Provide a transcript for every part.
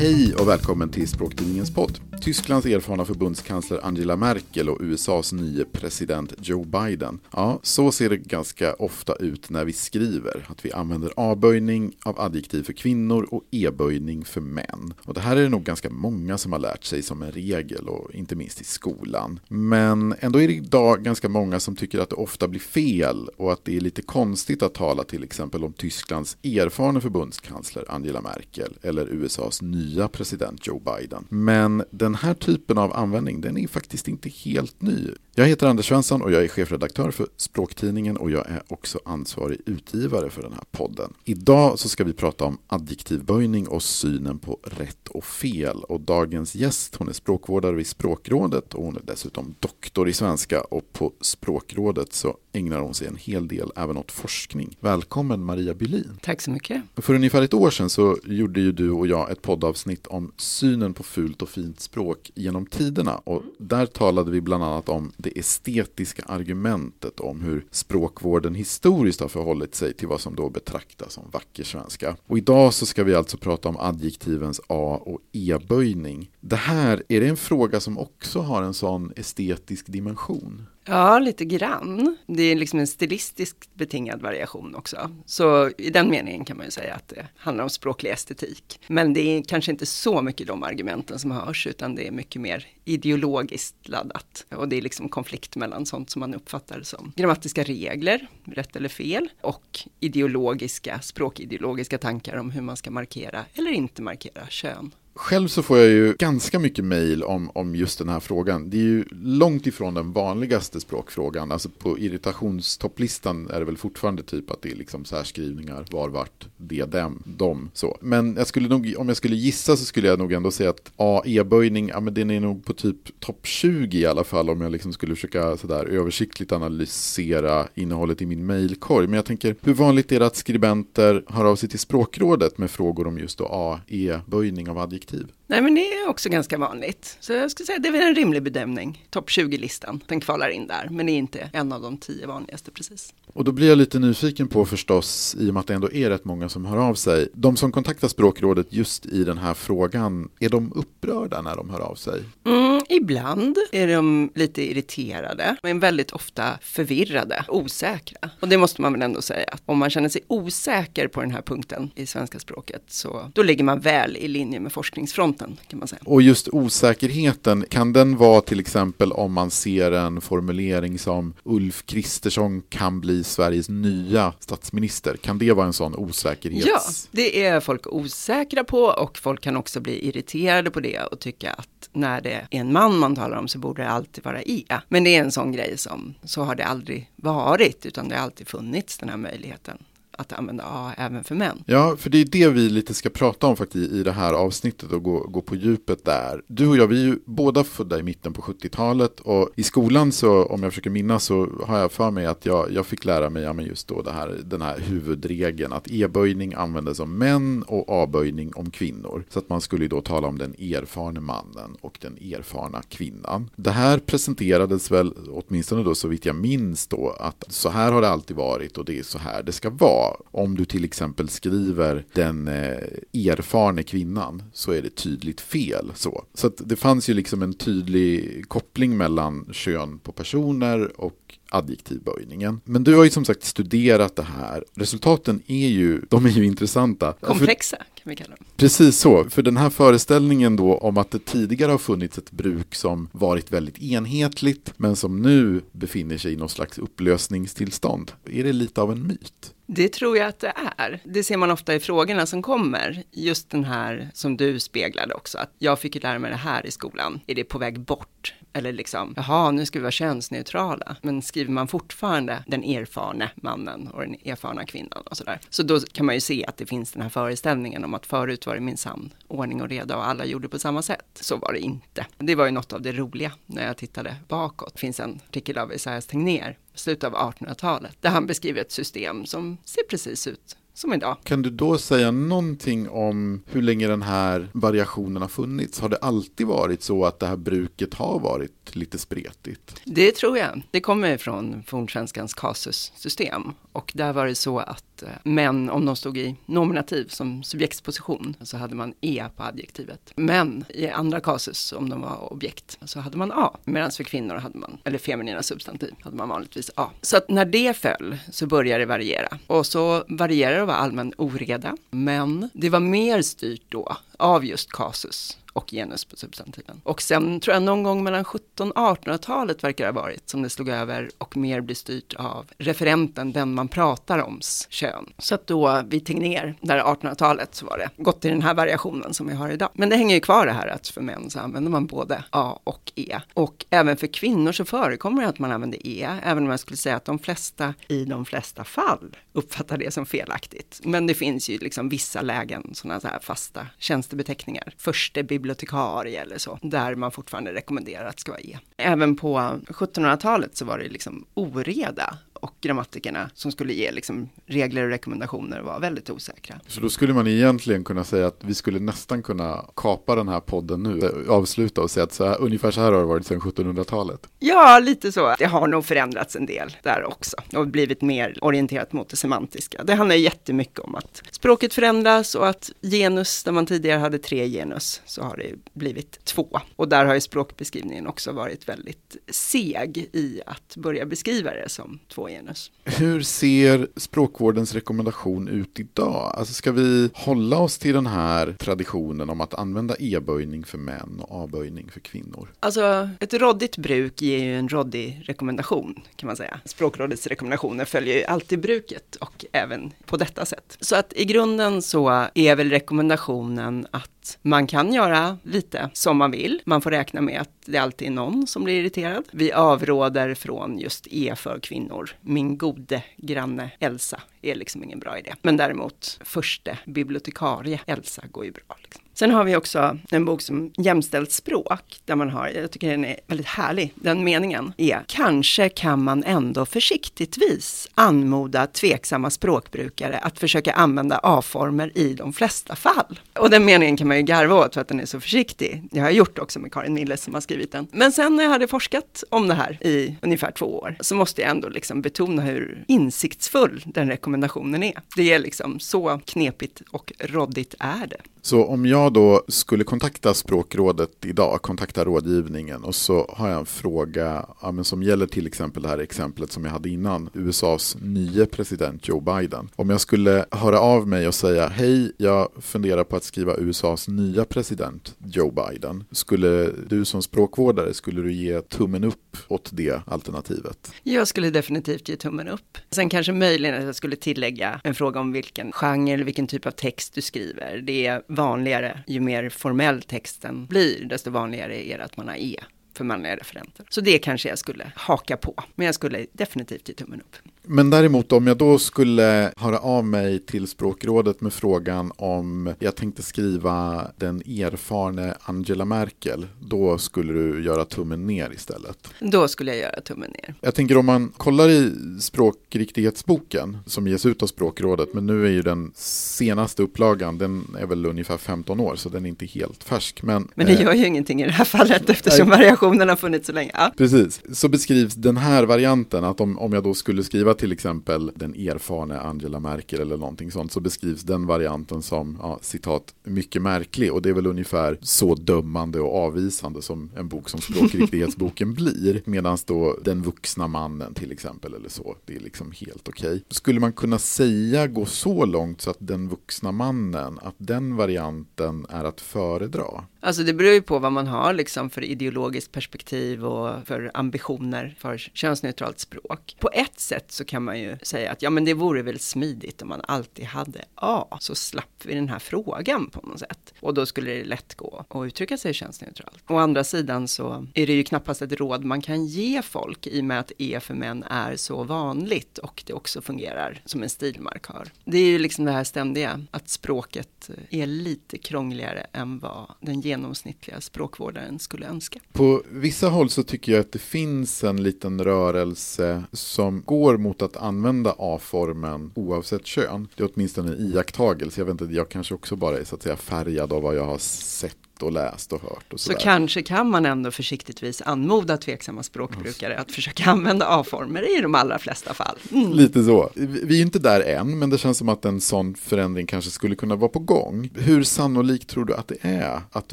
Hej och välkommen till Språktidningens podd. Tysklands erfarna förbundskansler Angela Merkel och USAs nye president Joe Biden. Ja, så ser det ganska ofta ut när vi skriver. Att vi använder avböjning av adjektiv för kvinnor och e-böjning för män. Och det här är det nog ganska många som har lärt sig som en regel och inte minst i skolan. Men ändå är det idag ganska många som tycker att det ofta blir fel och att det är lite konstigt att tala till exempel om Tysklands erfarna förbundskansler Angela Merkel eller USAs nye nya president Joe Biden. Men den här typen av användning den är faktiskt inte helt ny. Jag heter Anders Svensson och jag är chefredaktör för Språktidningen och jag är också ansvarig utgivare för den här podden. Idag så ska vi prata om adjektivböjning och synen på rätt och fel. Och dagens gäst hon är språkvårdare vid Språkrådet och hon är dessutom doktor i svenska och på Språkrådet så ägnar hon sig en hel del även åt forskning. Välkommen Maria Bylin. Tack så mycket. För ungefär ett år sedan så gjorde ju du och jag ett poddavsnitt om synen på fult och fint språk genom tiderna och där talade vi bland annat om det estetiska argumentet om hur språkvården historiskt har förhållit sig till vad som då betraktas som vacker svenska. Och idag så ska vi alltså prata om adjektivens A och E-böjning. Det här, är det en fråga som också har en sån estetisk dimension? Ja, lite grann. Det är liksom en stilistiskt betingad variation också. Så i den meningen kan man ju säga att det handlar om språklig estetik. Men det är kanske inte så mycket de argumenten som hörs, utan det är mycket mer ideologiskt laddat. Och det är liksom konflikt mellan sånt som man uppfattar som grammatiska regler, rätt eller fel, och ideologiska, språkideologiska tankar om hur man ska markera eller inte markera kön. Själv så får jag ju ganska mycket mejl om, om just den här frågan. Det är ju långt ifrån den vanligaste språkfrågan. Alltså på irritationstopplistan är det väl fortfarande typ att det är liksom särskrivningar, var, vart, det, dem, Dem? så. Men jag skulle nog, om jag skulle gissa så skulle jag nog ändå säga att AE-böjning, ja men den är nog på typ topp 20 i alla fall om jag liksom skulle försöka sådär översiktligt analysera innehållet i min mejlkorg. Men jag tänker, hur vanligt är det att skribenter hör av sig till språkrådet med frågor om just då AE-böjning av adjektiv? Adjektiv? Nej, men det är också ganska vanligt. Så jag skulle säga det är väl en rimlig bedömning. Topp 20-listan, den kvalar in där, men det är inte en av de tio vanligaste precis. Och då blir jag lite nyfiken på förstås, i och med att det ändå är rätt många som hör av sig. De som kontaktar språkrådet just i den här frågan, är de upprörda när de hör av sig? Mm, ibland är de lite irriterade, men väldigt ofta förvirrade, osäkra. Och det måste man väl ändå säga, att om man känner sig osäker på den här punkten i svenska språket, så då ligger man väl i linje med forskningsfronten kan man säga. Och just osäkerheten, kan den vara till exempel om man ser en formulering som Ulf Kristersson kan bli Sveriges nya statsminister? Kan det vara en sån osäkerhet? Ja, det är folk osäkra på och folk kan också bli irriterade på det och tycka att när det är en man man talar om så borde det alltid vara e. Men det är en sån grej som, så har det aldrig varit, utan det har alltid funnits den här möjligheten att använda A även för män. Ja, för det är det vi lite ska prata om faktiskt i det här avsnittet och gå, gå på djupet där. Du och jag, vi är ju båda födda i mitten på 70-talet och i skolan så, om jag försöker minnas, så har jag för mig att jag, jag fick lära mig ja, men just då det här, den här huvudregeln att e-böjning användes om män och a-böjning om kvinnor. Så att man skulle då tala om den erfarne mannen och den erfarna kvinnan. Det här presenterades väl, åtminstone då så vitt jag minns då, att så här har det alltid varit och det är så här det ska vara om du till exempel skriver den eh, erfarne kvinnan så är det tydligt fel. Så, så det fanns ju liksom en tydlig koppling mellan kön på personer och adjektivböjningen. Men du har ju som sagt studerat det här. Resultaten är ju, de är ju intressanta. Komplexa kan vi kalla dem. Precis så, för den här föreställningen då om att det tidigare har funnits ett bruk som varit väldigt enhetligt men som nu befinner sig i någon slags upplösningstillstånd. Är det lite av en myt? Det tror jag att det är. Det ser man ofta i frågorna som kommer. Just den här som du speglade också, att jag fick lära mig det här i skolan. Är det på väg bort? Eller liksom, jaha, nu ska vi vara könsneutrala. Men skriver man fortfarande den erfarne mannen och den erfarna kvinnan och sådär. Så då kan man ju se att det finns den här föreställningen om att förut var det minsann ordning och reda och alla gjorde på samma sätt. Så var det inte. Det var ju något av det roliga när jag tittade bakåt. Det finns en artikel av Esaias Tegnér, slutet av 1800-talet, där han beskriver ett system som ser precis ut som idag. Kan du då säga någonting om hur länge den här variationen har funnits? Har det alltid varit så att det här bruket har varit lite spretigt? Det tror jag. Det kommer från fornsvenskans kasussystem och där var det så att att eh, män, om de stod i nominativ som subjektsposition, så hade man E på adjektivet. Men i andra kasus, om de var objekt, så hade man A. Medan för kvinnor hade man, eller feminina substantiv, hade man vanligtvis A. Så att när det föll så började det variera. Och så varierade det och var allmän oreda. Men det var mer styrt då av just kasus och genus på substantiven. Och sen tror jag någon gång mellan 17 1800-talet verkar det ha varit som det slog över och mer blir styrt av referenten, den man pratar oms kön. Så att då vid Tegnér, där 1800-talet så var det gått i den här variationen som vi har idag. Men det hänger ju kvar det här att för män så använder man både A och E. Och även för kvinnor så förekommer det att man använder E, även om jag skulle säga att de flesta i de flesta fall uppfattar det som felaktigt. Men det finns ju liksom vissa lägen, sådana här fasta tjänster tjänstebeteckningar. Förste bibliotekarie eller så, där man fortfarande rekommenderar att det ska vara E. Även på 1700-talet så var det liksom oreda och grammatikerna som skulle ge liksom regler och rekommendationer var väldigt osäkra. Så då skulle man egentligen kunna säga att vi skulle nästan kunna kapa den här podden nu, avsluta och säga att så här, ungefär så här har det varit sedan 1700-talet. Ja, lite så. Det har nog förändrats en del där också och blivit mer orienterat mot det semantiska. Det handlar jättemycket om att språket förändras och att genus, där man tidigare hade tre genus, så har det blivit två. Och där har ju språkbeskrivningen också varit väldigt seg i att börja beskriva det som två genus. Hur ser språkvårdens rekommendation ut idag? Alltså ska vi hålla oss till den här traditionen om att använda e-böjning för män och a-böjning för kvinnor? Alltså, ett råddigt bruk ger ju en råddig rekommendation kan man säga. Språkrådets rekommendationer följer ju alltid bruket och även på detta sätt. Så att i grunden så är väl rekommendationen att man kan göra lite som man vill. Man får räkna med att det alltid är någon som blir irriterad. Vi avråder från just E för kvinnor. Min gode granne Elsa är liksom ingen bra idé. Men däremot förste bibliotekarie Elsa går ju bra. Liksom. Sen har vi också en bok som Jämställt språk, där man har, jag tycker den är väldigt härlig, den meningen är, kanske kan man ändå försiktigtvis anmoda tveksamma språkbrukare att försöka använda A-former i de flesta fall. Och den meningen kan man ju garva åt för att den är så försiktig. Det har jag gjort också med Karin Milles som har skrivit den. Men sen när jag hade forskat om det här i ungefär två år, så måste jag ändå liksom betona hur insiktsfull den rekommendationen är. Det är liksom så knepigt och råddigt är det. Så om jag då skulle kontakta språkrådet idag, kontakta rådgivningen och så har jag en fråga ja, men som gäller till exempel det här exemplet som jag hade innan, USAs nye president Joe Biden. Om jag skulle höra av mig och säga hej, jag funderar på att skriva USAs nya president Joe Biden. Skulle du som språkvårdare, skulle du ge tummen upp åt det alternativet? Jag skulle definitivt ge tummen upp. Sen kanske möjligen att jag skulle tillägga en fråga om vilken genre eller vilken typ av text du skriver. Det är vanligare, ju mer formell texten blir, desto vanligare är det att man har E för manliga referenter. Så det kanske jag skulle haka på, men jag skulle definitivt ge tummen upp. Men däremot om jag då skulle höra av mig till språkrådet med frågan om jag tänkte skriva den erfarne Angela Merkel, då skulle du göra tummen ner istället? Då skulle jag göra tummen ner. Jag tänker om man kollar i språkriktighetsboken som ges ut av språkrådet, men nu är ju den senaste upplagan, den är väl ungefär 15 år, så den är inte helt färsk. Men, men det gör ju ingenting i det här fallet eftersom variationen har funnits så länge. Ja. Precis, så beskrivs den här varianten, att om, om jag då skulle skriva till exempel den erfarne Angela Merkel eller någonting sånt så beskrivs den varianten som ja, citat mycket märklig och det är väl ungefär så dömande och avvisande som en bok som språkriktighetsboken blir medan då den vuxna mannen till exempel eller så det är liksom helt okej. Okay. Skulle man kunna säga gå så långt så att den vuxna mannen att den varianten är att föredra? Alltså det beror ju på vad man har liksom för ideologiskt perspektiv och för ambitioner för könsneutralt språk. På ett sätt så kan man ju säga att ja men det vore väl smidigt om man alltid hade A, så slapp vi den här frågan på något sätt. Och då skulle det lätt gå att uttrycka sig könsneutralt. Å andra sidan så är det ju knappast ett råd man kan ge folk i och med att E för män är så vanligt och det också fungerar som en stilmarkör. Det är ju liksom det här ständiga, att språket är lite krångligare än vad den genomsnittliga språkvårdaren skulle önska. På vissa håll så tycker jag att det finns en liten rörelse som går mot att använda A-formen oavsett kön. Det är åtminstone en iakttagelse. Jag vet inte, jag kanske också bara är så att säga färgad av vad jag har sett sett och läst och hört. Och så kanske kan man ändå försiktigtvis anmoda tveksamma språkbrukare att försöka använda A-former i de allra flesta fall. Mm. Lite så. Vi är inte där än, men det känns som att en sån förändring kanske skulle kunna vara på gång. Hur sannolikt tror du att det är att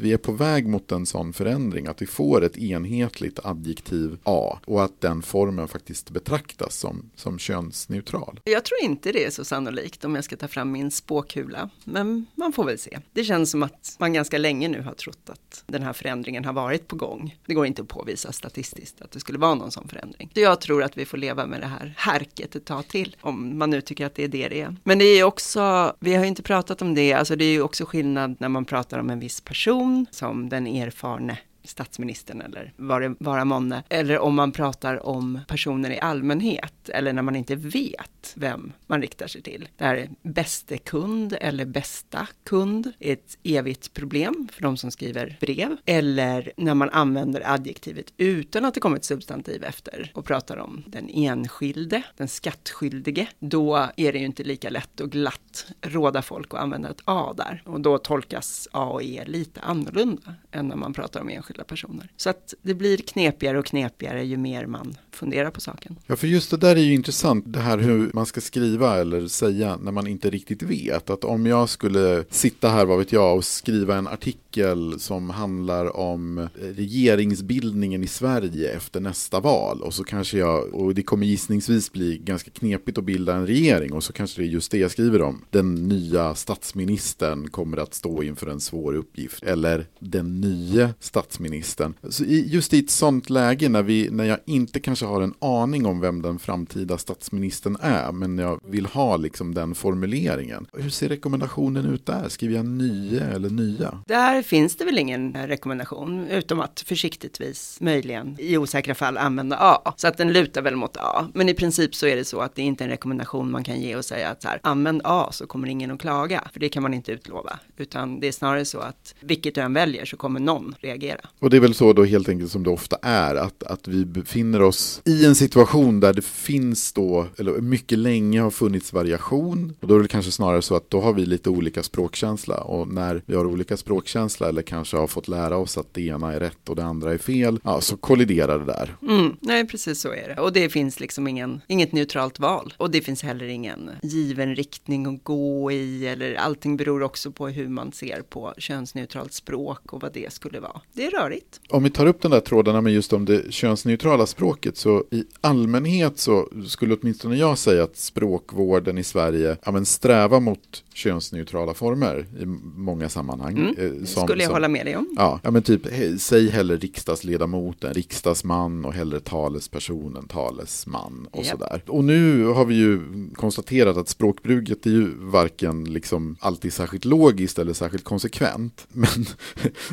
vi är på väg mot en sån förändring? Att vi får ett enhetligt adjektiv A och att den formen faktiskt betraktas som, som könsneutral? Jag tror inte det är så sannolikt om jag ska ta fram min spåkula, men man får väl se. Det känns som att man ganska länge nu har trott att den här förändringen har varit på gång. Det går inte att påvisa statistiskt att det skulle vara någon sån förändring. Så jag tror att vi får leva med det här härket ett tag till, om man nu tycker att det är det det är. Men det är också, vi har ju inte pratat om det, alltså det är ju också skillnad när man pratar om en viss person som den erfarne statsministern eller vad det vara månne. Eller om man pratar om personer i allmänhet eller när man inte vet vem man riktar sig till. Det här är bäste kund eller bästa kund är ett evigt problem för de som skriver brev. Eller när man använder adjektivet utan att det kommer ett substantiv efter och pratar om den enskilde, den skattskyldige. Då är det ju inte lika lätt och glatt råda folk att använda ett A där. Och då tolkas A och E lite annorlunda än när man pratar om enskilda personer. Så att det blir knepigare och knepigare ju mer man fundera på saken. Ja, för just det där är ju intressant, det här hur man ska skriva eller säga när man inte riktigt vet. Att om jag skulle sitta här, vad vet jag, och skriva en artikel som handlar om regeringsbildningen i Sverige efter nästa val och så kanske jag, och det kommer gissningsvis bli ganska knepigt att bilda en regering och så kanske det är just det jag skriver om. Den nya statsministern kommer att stå inför en svår uppgift. Eller den nya statsministern. Så just i ett sånt läge när, vi, när jag inte kanske har en aning om vem den framtida statsministern är, men jag vill ha liksom den formuleringen. Hur ser rekommendationen ut där? Skriver jag nya eller nya? Där finns det väl ingen rekommendation, utom att försiktigtvis möjligen i osäkra fall använda A. Så att den lutar väl mot A. Men i princip så är det så att det är inte en rekommendation man kan ge och säga att så här, använd A så kommer ingen att klaga. För det kan man inte utlova, utan det är snarare så att vilket du än väljer så kommer någon reagera. Och det är väl så då helt enkelt som det ofta är, att, att vi befinner oss i en situation där det finns då, eller mycket länge har funnits variation. Och då är det kanske snarare så att då har vi lite olika språkkänsla. Och när vi har olika språkkänsla eller kanske har fått lära oss att det ena är rätt och det andra är fel, ja, så kolliderar det där. Mm, nej, precis så är det. Och det finns liksom ingen, inget neutralt val. Och det finns heller ingen given riktning att gå i, eller allting beror också på hur man ser på könsneutralt språk och vad det skulle vara. Det är rörigt. Om vi tar upp den där trådarna med just om det könsneutrala språket så i allmänhet så skulle åtminstone jag säga att språkvården i Sverige ja, men strävar mot könsneutrala former i många sammanhang. Mm, eh, som, skulle jag som, hålla med dig om. Ja, ja men typ säg hellre riksdagsledamoten, riksdagsman och hellre talespersonen, talesman och yep. sådär. Och nu har vi ju konstaterat att språkbruket är ju varken liksom alltid särskilt logiskt eller särskilt konsekvent. Men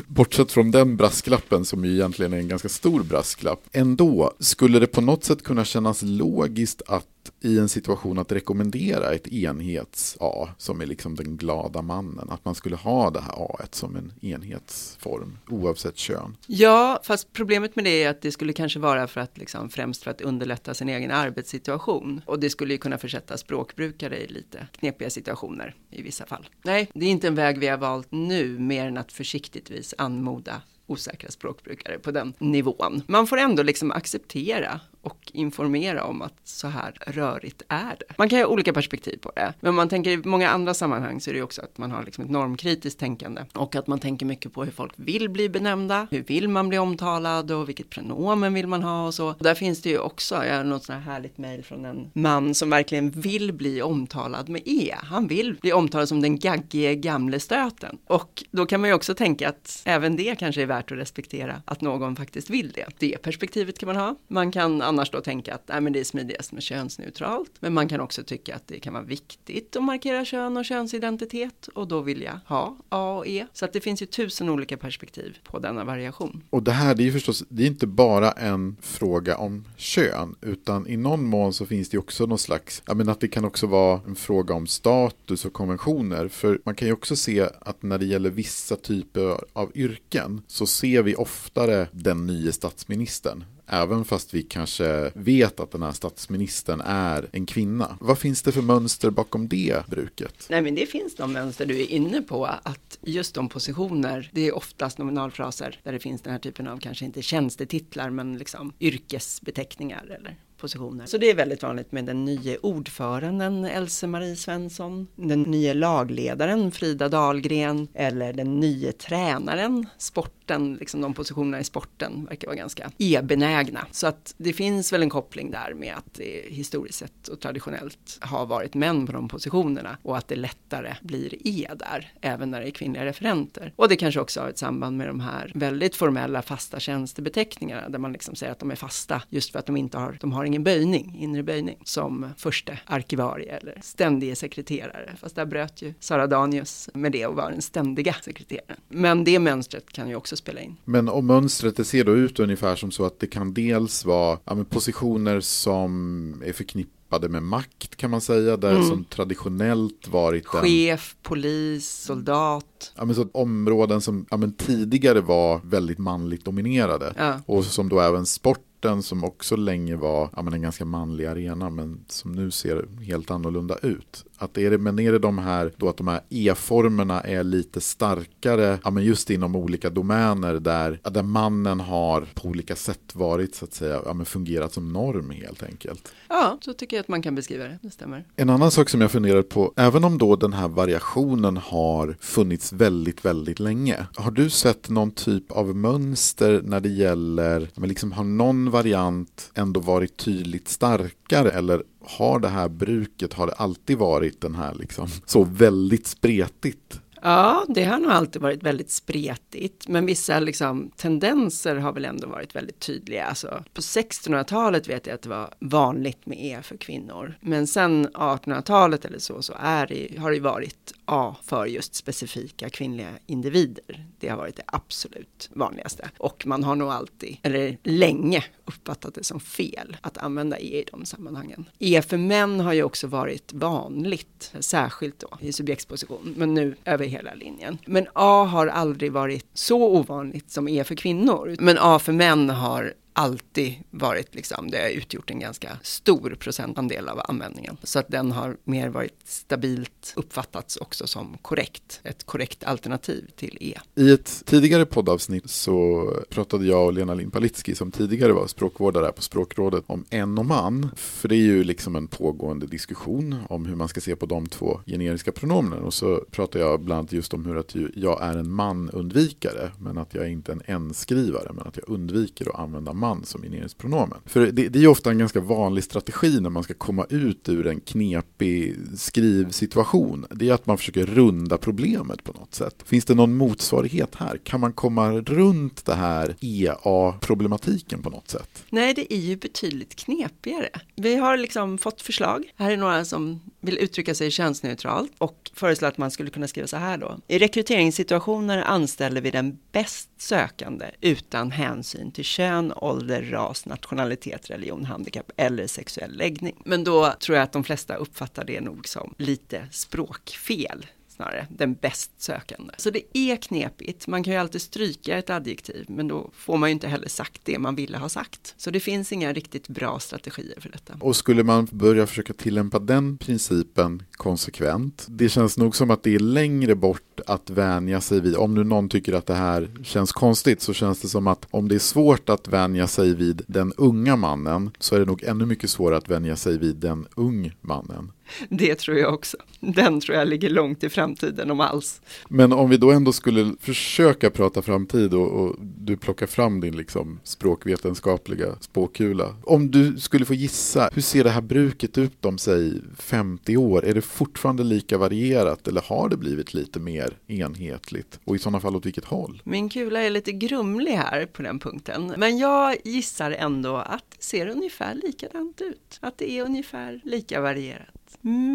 bortsett från den brasklappen som ju egentligen är en ganska stor brasklapp, ändå skulle det på något sätt kunna kännas logiskt att i en situation att rekommendera ett enhets-A som är liksom den glada mannen. Att man skulle ha det här A som en enhetsform oavsett kön. Ja, fast problemet med det är att det skulle kanske vara för att liksom, främst för att underlätta sin egen arbetssituation. Och det skulle ju kunna försätta språkbrukare i lite knepiga situationer i vissa fall. Nej, det är inte en väg vi har valt nu mer än att försiktigtvis anmoda osäkra språkbrukare på den nivån. Man får ändå liksom acceptera och informera om att så här rörigt är det. Man kan ha olika perspektiv på det, men man tänker i många andra sammanhang så är det också att man har liksom ett normkritiskt tänkande och att man tänker mycket på hur folk vill bli benämnda, hur vill man bli omtalad och vilket pronomen vill man ha och så. Och där finns det ju också, jag har något sånt här härligt mejl från en man som verkligen vill bli omtalad med E. Han vill bli omtalad som den gaggige gamle stöten. Och då kan man ju också tänka att även det kanske är värt att respektera, att någon faktiskt vill det. Det perspektivet kan man ha. Man kan annars då tänka att nej, men det är smidigast med könsneutralt. Men man kan också tycka att det kan vara viktigt att markera kön och könsidentitet och då vill jag ha A och E. Så att det finns ju tusen olika perspektiv på denna variation. Och det här det är ju förstås, det är inte bara en fråga om kön utan i någon mån så finns det också någon slags, ja men att det kan också vara en fråga om status och konventioner. För man kan ju också se att när det gäller vissa typer av yrken så ser vi oftare den nya statsministern även fast vi kanske vet att den här statsministern är en kvinna. Vad finns det för mönster bakom det bruket? Nej, men det finns de mönster du är inne på, att just de positioner, det är oftast nominalfraser där det finns den här typen av, kanske inte tjänstetitlar, men liksom yrkesbeteckningar eller positioner. Så det är väldigt vanligt med den nya ordföranden Else-Marie Svensson, den nya lagledaren Frida Dahlgren eller den nya tränaren, sporten, liksom de positionerna i sporten verkar vara ganska e-benägna. Så att det finns väl en koppling där med att det historiskt sett och traditionellt har varit män på de positionerna och att det lättare blir e där, även när det är kvinnliga referenter. Och det kanske också har ett samband med de här väldigt formella fasta tjänstebeteckningarna där man liksom säger att de är fasta just för att de inte har, de har ingen böjning, inre böjning, som första arkivarie eller ständige sekreterare. Fast där bröt ju Sara Danius med det och var den ständiga sekreteraren. Men det mönstret kan ju också spela in. Men om mönstret det ser då ut ungefär som så att det kan dels vara ja, positioner som är förknippade med makt kan man säga, där mm. som traditionellt varit en... Chef, polis, soldat. Ja, men så områden som ja, men tidigare var väldigt manligt dominerade ja. och som då även sport sporten som också länge var ja, en ganska manlig arena men som nu ser helt annorlunda ut. Att är det, men är det de här, då att de här E-formerna är lite starkare, ja men just inom olika domäner där, där mannen har på olika sätt varit så att säga, ja men fungerat som norm helt enkelt. Ja, så tycker jag att man kan beskriva det, det stämmer. En annan sak som jag funderar på, även om då den här variationen har funnits väldigt, väldigt länge, har du sett någon typ av mönster när det gäller, men liksom har någon variant ändå varit tydligt starkare eller har det här bruket, har det alltid varit den här liksom så väldigt spretigt? Ja, det har nog alltid varit väldigt spretigt, men vissa liksom, tendenser har väl ändå varit väldigt tydliga. Alltså, på 1600-talet vet jag att det var vanligt med E för kvinnor, men sen 1800-talet eller så, så är det, har det varit A för just specifika kvinnliga individer. Det har varit det absolut vanligaste. Och man har nog alltid, eller länge, uppfattat det som fel att använda E i de sammanhangen. E för män har ju också varit vanligt, särskilt då i subjektsposition, men nu över hela linjen. Men A har aldrig varit så ovanligt som E för kvinnor. Men A för män har alltid varit liksom, det har utgjort en ganska stor procentandel av användningen. Så att den har mer varit stabilt uppfattats också som korrekt, ett korrekt alternativ till E. I ett tidigare poddavsnitt så pratade jag och Lena Limpalitski som tidigare var språkvårdare på språkrådet om en och man. För det är ju liksom en pågående diskussion om hur man ska se på de två generiska pronomen. Och så pratade jag bland annat just om hur att jag är en man-undvikare men att jag är inte en en-skrivare men att jag undviker att använda man som ineringspronomen. För det, det är ofta en ganska vanlig strategi när man ska komma ut ur en knepig skrivsituation. Det är att man försöker runda problemet på något sätt. Finns det någon motsvarighet här? Kan man komma runt det här EA-problematiken på något sätt? Nej, det är ju betydligt knepigare. Vi har liksom fått förslag. Här är några som vill uttrycka sig könsneutralt och föreslår att man skulle kunna skriva så här då. I rekryteringssituationer anställer vi den bäst sökande utan hänsyn till kön, ålder, ras, nationalitet, religion, handikapp eller sexuell läggning. Men då tror jag att de flesta uppfattar det nog som lite språkfel snarare, den bäst sökande. Så det är knepigt, man kan ju alltid stryka ett adjektiv, men då får man ju inte heller sagt det man ville ha sagt. Så det finns inga riktigt bra strategier för detta. Och skulle man börja försöka tillämpa den principen konsekvent, det känns nog som att det är längre bort att vänja sig vid, om nu någon tycker att det här känns konstigt, så känns det som att om det är svårt att vänja sig vid den unga mannen, så är det nog ännu mycket svårare att vänja sig vid den ung mannen. Det tror jag också. Den tror jag ligger långt i framtiden om alls. Men om vi då ändå skulle försöka prata framtid och, och du plockar fram din liksom språkvetenskapliga spåkula. Om du skulle få gissa, hur ser det här bruket ut om säg 50 år? Är det fortfarande lika varierat eller har det blivit lite mer enhetligt? Och i sådana fall åt vilket håll? Min kula är lite grumlig här på den punkten. Men jag gissar ändå att det ser ungefär likadant ut. Att det är ungefär lika varierat.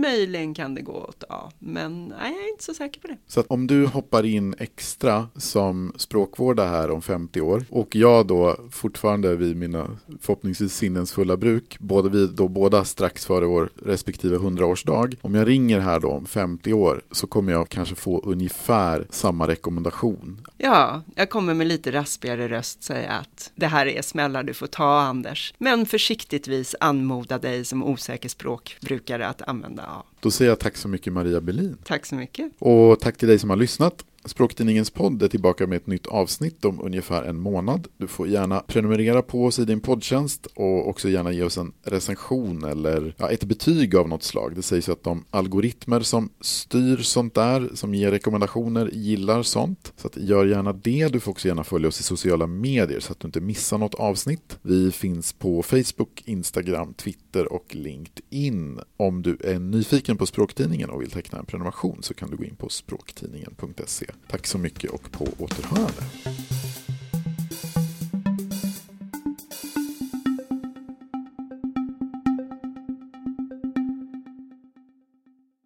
Möjligen kan det gå åt A, men nej, jag är inte så säker på det. Så om du hoppar in extra som språkvårdare här om 50 år och jag då fortfarande vid mina förhoppningsvis sinnens fulla bruk, både vi då båda strax före vår respektive 100-årsdag. Om jag ringer här då om 50 år så kommer jag kanske få ungefär samma rekommendation. Ja, jag kommer med lite raspigare röst säga att det här är smällar du får ta Anders, men försiktigtvis anmoda dig som osäker språkbrukare att använda A. Då säger jag tack så mycket Maria Berlin. Tack så mycket. Och tack till dig som har lyssnat. Språktidningens podd är tillbaka med ett nytt avsnitt om ungefär en månad. Du får gärna prenumerera på oss i din poddtjänst och också gärna ge oss en recension eller ja, ett betyg av något slag. Det sägs att de algoritmer som styr sånt där, som ger rekommendationer, gillar sånt. Så att gör gärna det. Du får också gärna följa oss i sociala medier så att du inte missar något avsnitt. Vi finns på Facebook, Instagram, Twitter och LinkedIn. Om du är nyfiken på Språktidningen och vill teckna en prenumeration så kan du gå in på språktidningen.se. Tack så mycket och på återhörande.